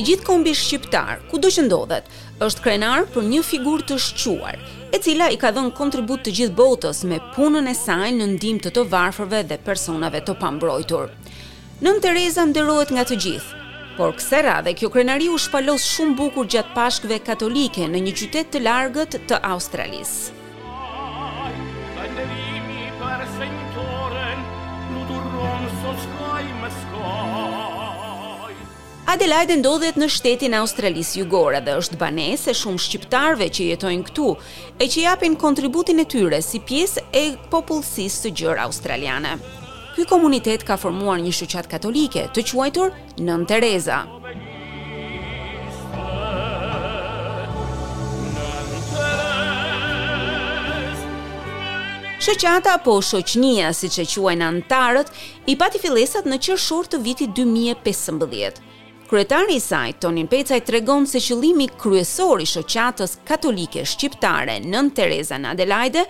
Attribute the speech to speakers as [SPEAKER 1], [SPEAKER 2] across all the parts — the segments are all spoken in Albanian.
[SPEAKER 1] I gjithë kombi shqiptar, kudo që ndodhet, është krenar për një figurë të shquar, e cila i ka dhënë kontribut të gjithë botës me punën e saj në ndihmë të të varfërve dhe personave të pambrojtur. Nënë Tereza nderohet nga të gjithë. Por kësaj radhe kjo krenari u shpalos shumë bukur gjatë Pashkëve katolike në një qytet të largët të Australisë. Adelaide ndodhet në shtetin e Australisë Jugore dhe është banesë e shumë shqiptarëve që jetojnë këtu e që japin kontributin e tyre si pjesë e popullsisë së gjerë australiane. Ky komunitet ka formuar një shoqatë katolike të quajtur Nënë Tereza. Shoqata apo shoqnia, siç e quajnë anëtarët, i pati fillesat në qershor të vitit dy mijë e pesëmbëdhjetë. Kryetari i saj, Tonin Pecaj tregon se qëllimi kryesor i Shoqatës Katolike Shqiptare Nënë Tereza në Adelaide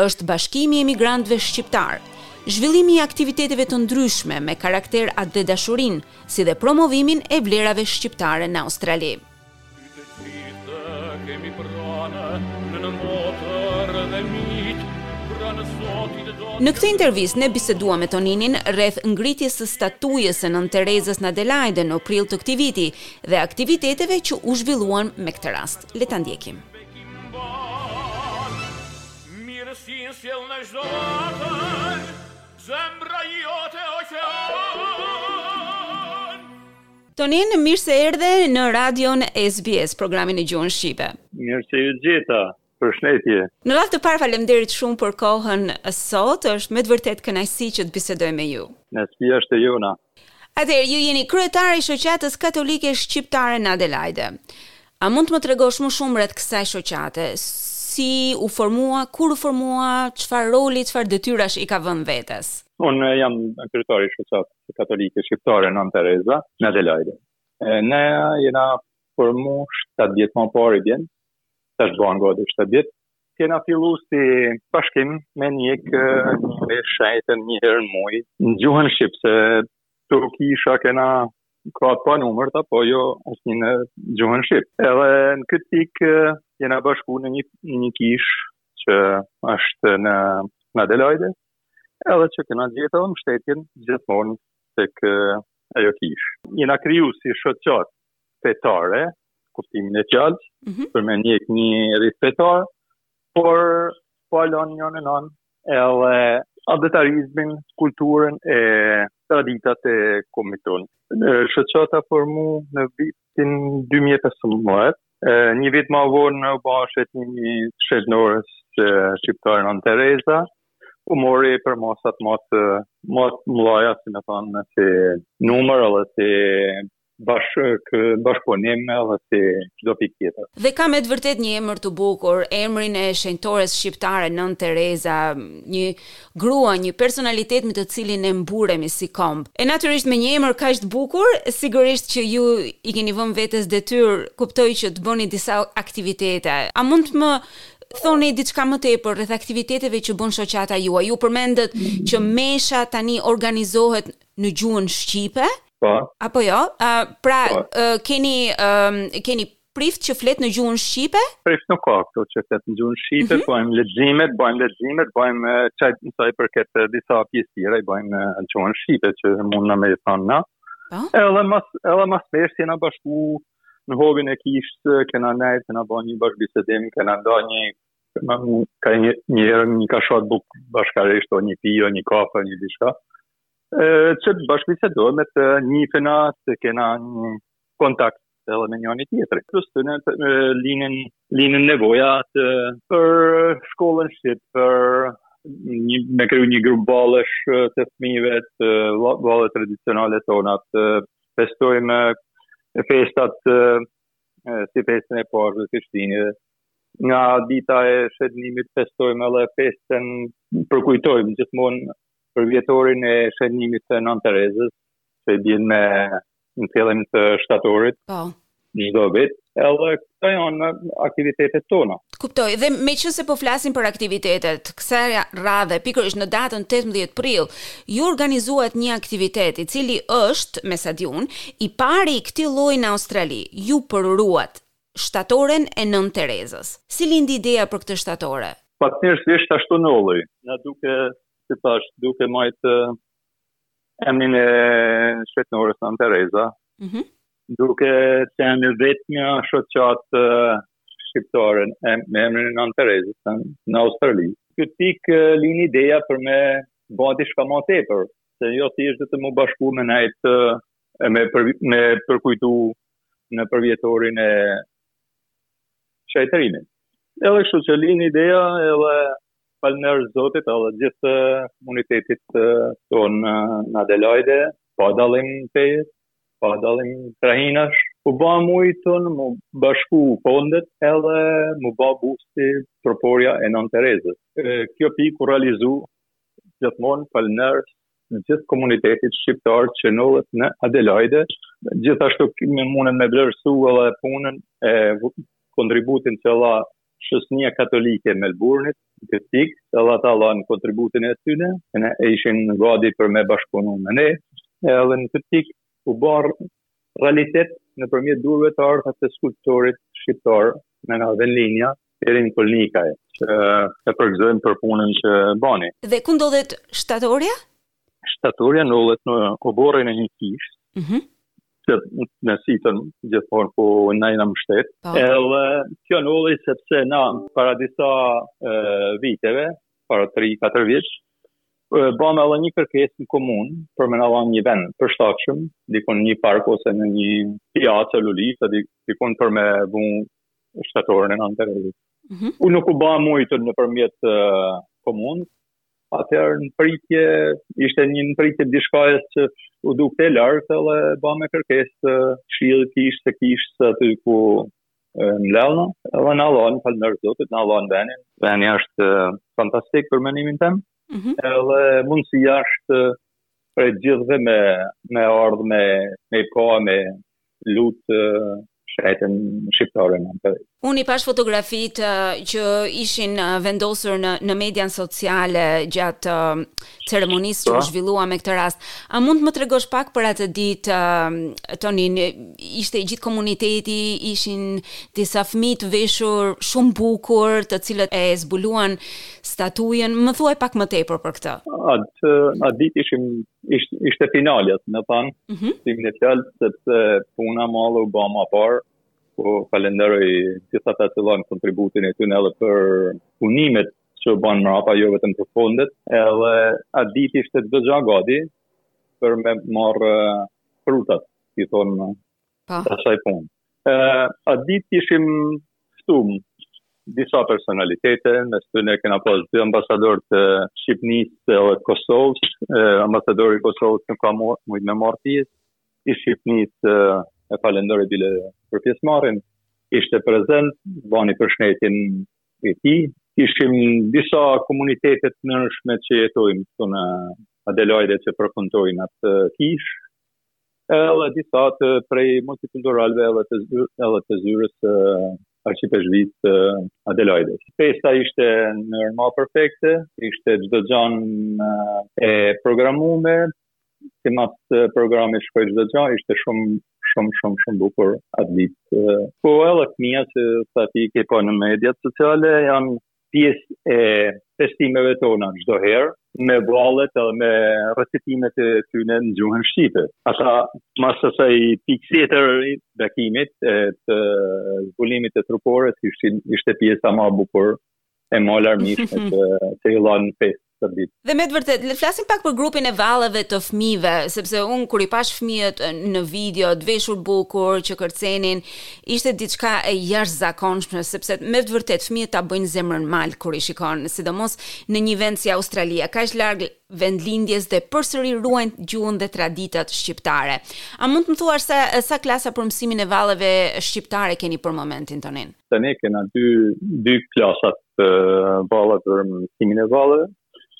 [SPEAKER 1] është bashkimi i emigrantëve shqiptarë, zhvillimi i aktiviteteve të ndryshme me karakter atdhedashurie, si dhe promovimin e vlerave shqiptare në Australi. Në këtë intervistë ne biseduam me Toninin rreth ngritjes së statujës së Nënë Terezës në Adelaide në prill të këtij viti dhe aktiviteteve që u zhvilluan me këtë rast. Le ta ndjekim. Tonin, mirë se erdhe në radion SBS, programin në gjuhën shqipe.
[SPEAKER 2] Mirë se ju gjeta, përshëndetje.
[SPEAKER 1] Në radhë të parë faleminderit shumë për kohën sot, është me të vërtetë kënaqësi që të bisedoj me ju.
[SPEAKER 2] Kënaqësia është e jona.
[SPEAKER 1] Atëherë, ju jeni kryetari i Shoqatës Katolike Shqiptare në Adelaide. A mund të më tregosh më shumë rreth kësaj shoqate? Si u formua, kur u formua, çfarë roli, çfarë detyrash i ka vënë vetes?
[SPEAKER 2] Unë jam kryetar i shoqatës katolike shqiptare Nën Tereza në Adelaide. Ne jena formu 7 vjet ma parë i bjen, tash ban gati 7 vjet, kena fillu si bashkim me një meshë të shenjtë një herë në muj, në gjuhën shqipe, se këtu kisha kena ka pa numër, po jo asnjë në gjuhën shqipe. Edhe në këtë pikë jena bashku në një, një kishë që është në, në Adelaide, edhe që kena gjetë edhe mështetjen gjithmonë tek ajo kishë. Jena kriju si shoqatë fetare, kuptimin e fjalës, mm -hmm. për me njekë një rit fetar, por pa lanë njanën anë edhe atdhetarizmin, kulturën e traditat e kombit tonë. Shoqata u formu në vitin 2015, Një vit ma vonë u ba shenjtore shqiptarja Nanë Tereza, u mori përmasat ma të ma të mëdhaja, si me thanë, si numër edhe si bashkë, bashkëpunim dhe si çdo pikë tjetër.
[SPEAKER 1] Dhe ka me të vërtetë një emër të bukur, emrin e shenjtores shqiptare Nënë Tereza, një Grua, një personalitet me të cilin ne mburremi si komb. E natyrisht me një emër kaq të bukur, sigurisht që ju i keni vënë vetes detyrë, kuptoj që të bëni disa aktivitete. A mund të më thoni diçka më tepër rreth aktiviteteve që bën shoqata juaj? Ju përmendët që mesha tani organizohet në gjuhën shqipe?
[SPEAKER 2] Po.
[SPEAKER 1] Apo jo? Ë pra, po. keni keni Prift që flet në gjuhën shqipe?
[SPEAKER 2] Prift nuk ka këtu që flet në gjuhën shqipe, mm -hmm. bajmë leximet, bajmë leximet, bajmë çaj sa i përket disa pjesë tjera, i bajmë në gjuhën shqipe që mund na me i thanë na. Po. Edhe mas edhe mas meshet na bashku në hollin e kishës kena nejt, kena ba një bashkëbisedim, kena nda një kena një ka një një herë një kafshatë bukë bashkarisht o një pije, një kafe, një diçka. Ë që të bashkëbisedojmë të njifena të kena një kontakt edhe me njani-tjetrin. Plus të na linën linën nevojat për shkollën shqipe, për një me kriju një grup vallesh të fëmijëve të valleve tradicionale tona të festojmë festat si festën e Pashkëve, Krishtlindjeve nga dita e shejtnimit festojmë edhe festën përkujtojmë gjithmonë përvjetorin e shejtnimit të Nën Terezës që i bjen me në fillim të shtatorit. Po. Çdo vit, edhe këto janë aktivitetet tona.
[SPEAKER 1] Kuptoj, dhe meqenëse po flasim për aktivitetet, kësaj radhe, pikërisht në datën 18 prill, ju organizuat një aktivitet i cili është, me sa di unë, i pari i këtij lloji në Australi, ju përuruat shtatoren e Nënë Terezës. Si lindi ideja për këtë shtatore?
[SPEAKER 2] Pa, në njëfarë lloji ashtu, na duke, si thashë, duke majtë Emnin e shejtnores Nanë Tereza, mm -hmm. duke qenë e vetmja shoqatë shqiptare me emrin e Nanë Terezës, në Australi. Kët pikë lini ideja për me ba diçka ma tepër, se jo të ishte veç m'u bashku me nejtë me, për, me përkujtu në përvjetorin e shejtërimit. Edhe kështu që lini ideja edhe Falënder Zotit edhe gjithë komunitetit tonë në, në Adelaide, pa dallim fejet, pa dallim krahinash, u ba mujtën, mu bashku fondet edhe mu ba busti shtatorja e nan Terezës. Kjo pikë u realizu gjithmonë falënder gjithë komunitetit shqiptar që nollet në Adelaide, gjithashtu kena me vlerësu edhe punën e kontributin që dha Shoqnia Katolike e Melburnit, në këtë pikë, edhe ata dhanë kontributin e tyne e ishin gadi për me bashkëpunu me ne, edhe në këtë pikë u ba realitet nëpërmjet duerve të arta të skulptorit shqiptar nga vendlindja, Erin Kolnikaj, që e përgëzojmë për punën që bani.
[SPEAKER 1] Dhe ku ndodhet Shtatorja?
[SPEAKER 2] Shtatorja ndodhet në oborrin e një kishe, mm -hmm. që asiston gjithmonë ku na jena mbështetë, po. edhe kjo ndodhi sepse na para disa e, viteve, para 3-4 vjetësh, bamë edhe një kërkesë në komunë për me na dhanë një vend të përshtatshëm, dikun një park ose në një pjacë e lulishte, dikun për me vu shtatorën e nanë Terezës. Mm -hmm. Po nuk u ba e mujtun nëpërmjet komunës, Atëherë në pritje ishte një në pritje diçkajes që u dukte e largët edhe bamë kërkesë kshillit të kishës të kishës aty ku na lanë edhe na lanë, falënder Zotit, na lanë venin veni asht fantastik për mendimin tem mm -hmm. dhe mundësia asht për t'gjithve me, me ardhë me, me pa me, lut shenjten shqiptare nanë.
[SPEAKER 1] Unë i pash fotografitë që ishin vendosur në në median sociale gjatë ceremonisë që u po. zhvillua me këtë rast. A mund të më tregosh pak për atë ditë Tonin? Ishte i gjithë komuniteti, ishin disa fëmijë të veshur shumë bukur, të cilët e zbuluan statujën. Më thuaj pak më tepër për këtë.
[SPEAKER 2] Atë atë ditë ishim Ishte, ishte finalja, si me thanë, mm -hmm. si me një fjalë, sepse puna e madhe u ba ma parë, po falenderoj gjithë ata që dhanë kontributin e tyne edhe për punimet që u banë mrapa, jo vetëm për fondet, edhe atë ditë ishte do gja gadi për me marrë eh, frutat, si thonë, të po. asaj pune. Atë ditë kishim ftu disa personalitete, mes tyne kena pas dy ambasadorët Shqipnisë dhe Kosovës, ambasadori i Kosovës nuk ka mujtë me marrë pjesë, i Shqipnisë e falenderoj bile për pjesëmarrjen, ishte prezent, bani përshëndetjen e tij, kishim disa komunitete të ndryshme që jetojmë këtu në Adelaide që frekuentojnë atë kishë, edhe disa të prej multikulturalve edhe të zyr, edhe të zyrës të arqipeshkvisë të Adelaides. Festa ishte ndër ma perfekte, ishte çdo gja e programume, simas programit shkoi çdo gja, ishte shumë shumë shumë shumë bukur atë ditë. Po edhe fëmija që sa ti ke pa në mediat sociale janë pjesë e festimeve tona çdo herë me vallet edhe me recitimet e tyne në gjuhën shqipe. Ata mas asaj pikë tjetër e bekimit e të zbulimit të trupores ishte, ishte pjesa ma e bukur e ma larmishme të, të tanë festës. këtë ditë.
[SPEAKER 1] Dhe me të vërtetë, le të flasim pak për grupin e valleve të fëmijëve, sepse unë kur i pash fëmijët në video të veshur bukur që kërcenin, ishte diçka e jashtëzakonshme, sepse me të vërtetë fëmijët ta bëjnë zemrën mal kur i shikon, sidomos në një vend si Australia, kaq larg vendlindjes dhe përsëri ruajn gjuhën dhe traditat shqiptare. A mund të më thuash sa sa klasa për mësimin e valleve shqiptare keni për momentin Tonin?
[SPEAKER 2] Tani kena dy dy klasa të valleve për mësimin e valleve,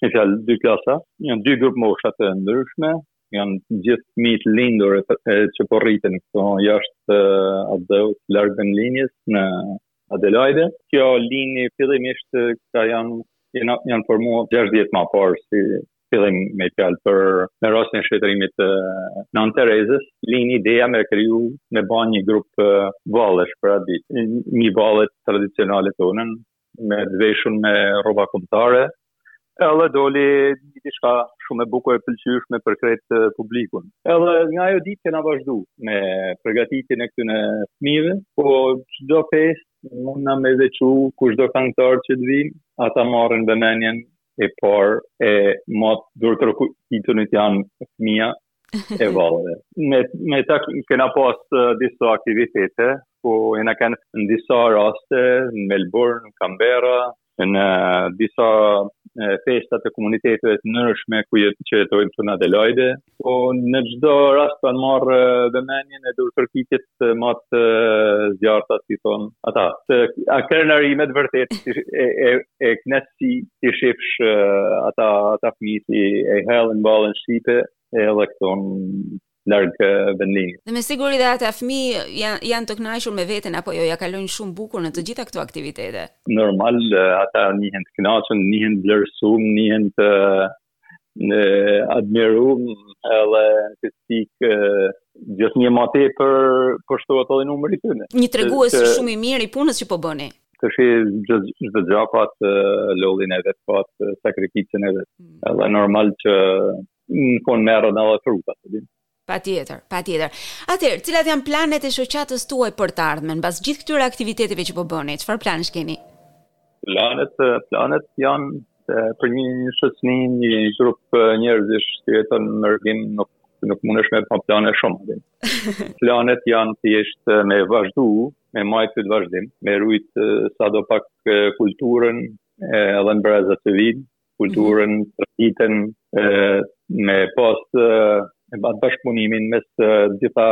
[SPEAKER 2] në fjalë dy klasa, janë dy grupmosha të ndryshme, janë gjithë fëmijë të lindur e, e që po rriten këtu jashtë uh, atdheut, larg vendlindjes në Adelaide. Kjo lindi fillimisht ka janë janë, janë formuar 6 vjet ma parë si fillim me fjalë për me rastin e shenjtërimit të Nanë Terezës, lini ideja me kriju me ba një grup vallesh për atë ditë. Një valle tradicionale tonën, me t'veshun me rroba kombtare, edhe doli një diçka shumë e bukur e pëlqyeshme për krejt publikun. Edhe nga ajo ditë kena vazhdu me përgatitjen e këtyne fmijve, po çdo festë mundna me veçu, ku çdo kangtar që të vinë, ata marrin vëmendjen e parë e ma duartrokitunit janë fëmija e valleve. Me, me ta kena pas uh, disa aktivitete, ku jena kanë në disa raste, në Melbourne, në Canberra, në disa festat e komuniteteve të ndryshme ku jetë që jetojnë ktu në Adelaide. Po në çdo rast kanë marrë vëmendjen e duartrokitjet ma të zjarta, si thon ata. Asht krenari me të vërtet e e e knaqësi t'i shifsh ata ata fëmijë si e hedhin vallen shqipe e edhe këtu larg vendit.
[SPEAKER 1] Dhe me siguri dhe ata fëmijë janë janë të kënaqur me veten apo jo, ja kalojnë shumë bukur në të gjitha këto aktivitete.
[SPEAKER 2] Normal ata ndihen të kënaqur, ndihen të vlerësuar, ndihen të admirum edhe në fistik gjithnjë ma tepër po shtohet edhe numri i
[SPEAKER 1] tyne. Një tregues shumë i mirë i punës që po bëni.
[SPEAKER 2] Tashi çdo gja ka t'lodhmen e vet, ka sakrificën e vet. Mm. Edhe normal që në fund merren
[SPEAKER 1] edhe frutat. Patjetër, patjetër. Atëherë, cilat janë planet e shoqatës tuaj për të ardhmen, mbas gjithë këtyre aktiviteteve që po bëni? Çfarë planësh keni?
[SPEAKER 2] Planet, planet janë se për një një shosni, një grup njerëzish që jeton në mërgim nuk nuk mundesh me ba plane shumë. Planet janë thjesht me vazhdu, me majt kët vazhdim, me rujtë sado pak kulturën edhe në brezat që vinë, kulturën, traditën, me pas bashkëpunimin mes të gjitha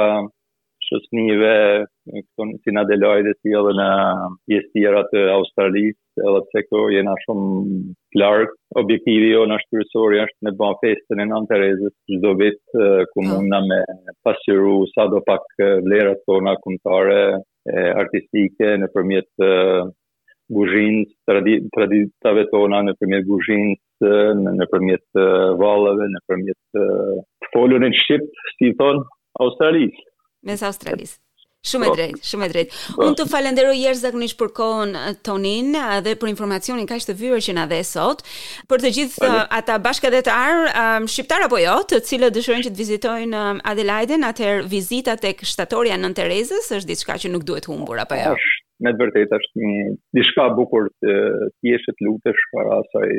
[SPEAKER 2] shosnive, si në Adelaide si edhe në pjesë tjera të Australisë, edhe pse ktu jena shumë larg. Objektivi jonë kryesori asht me ba festën e Nanë Terezës çdo vit ku munna me pasqyru sado pak vlerat tona kombtare e artistike, nëpërmjet guzhinës, traditave tona, nëpërmjet guzhinës, nëpërmjet valleve, nëpërmjet të folurit Shqip, si i thonë, Australisë.
[SPEAKER 1] Mes Australisë. Shumë e drejtë, shumë e drejtë. Unë të falenderoj jashtëzakonisht për kohën eh, Tonin eh, dhe për informacionin kaq të vyer që na dhe sot. Për të gjithë eh, ata bashkatdhetarë, shqiptarë apo jo, të cilët dëshirojnë që të vizitojnë Adelaiden, atëherë vizita tek shtatorja e Nënë Terezës është diçka që nuk duhet humbur apo jo.
[SPEAKER 2] Është me të vërtetë është një diçka e bukur të jesh të lutesh para asaj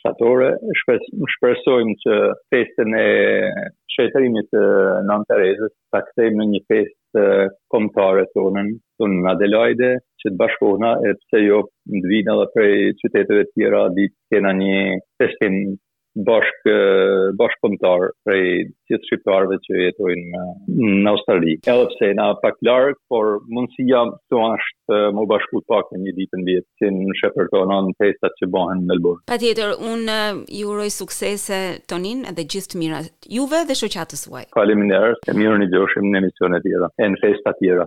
[SPEAKER 2] shtatore. Shpres, shpresojmë që festën e shejtërimit të Nan Terezës ta kthejmë në një festë kombëtare tonën, tonën në Adelaide, që të bashkohna e pse jo të vina dhe prej qyteteve tjera të kena një festim bashkë bashkëkombëtar prej gjithë shqiptarëve që jetojnë në Australi. Edhe pse jena pak larg, por mundësia këtu është me u bashku të paktën një ditë në vit, si në Shepparton a në festat që bahen në
[SPEAKER 1] Melburn. Patjetër, unë ju uroj suksese Tonin dhe gjithë të mirat juve dhe shoqatës suaj.
[SPEAKER 2] Faleminderit, e mirë u ndigjofshim në emisione tjera e në festa tjera.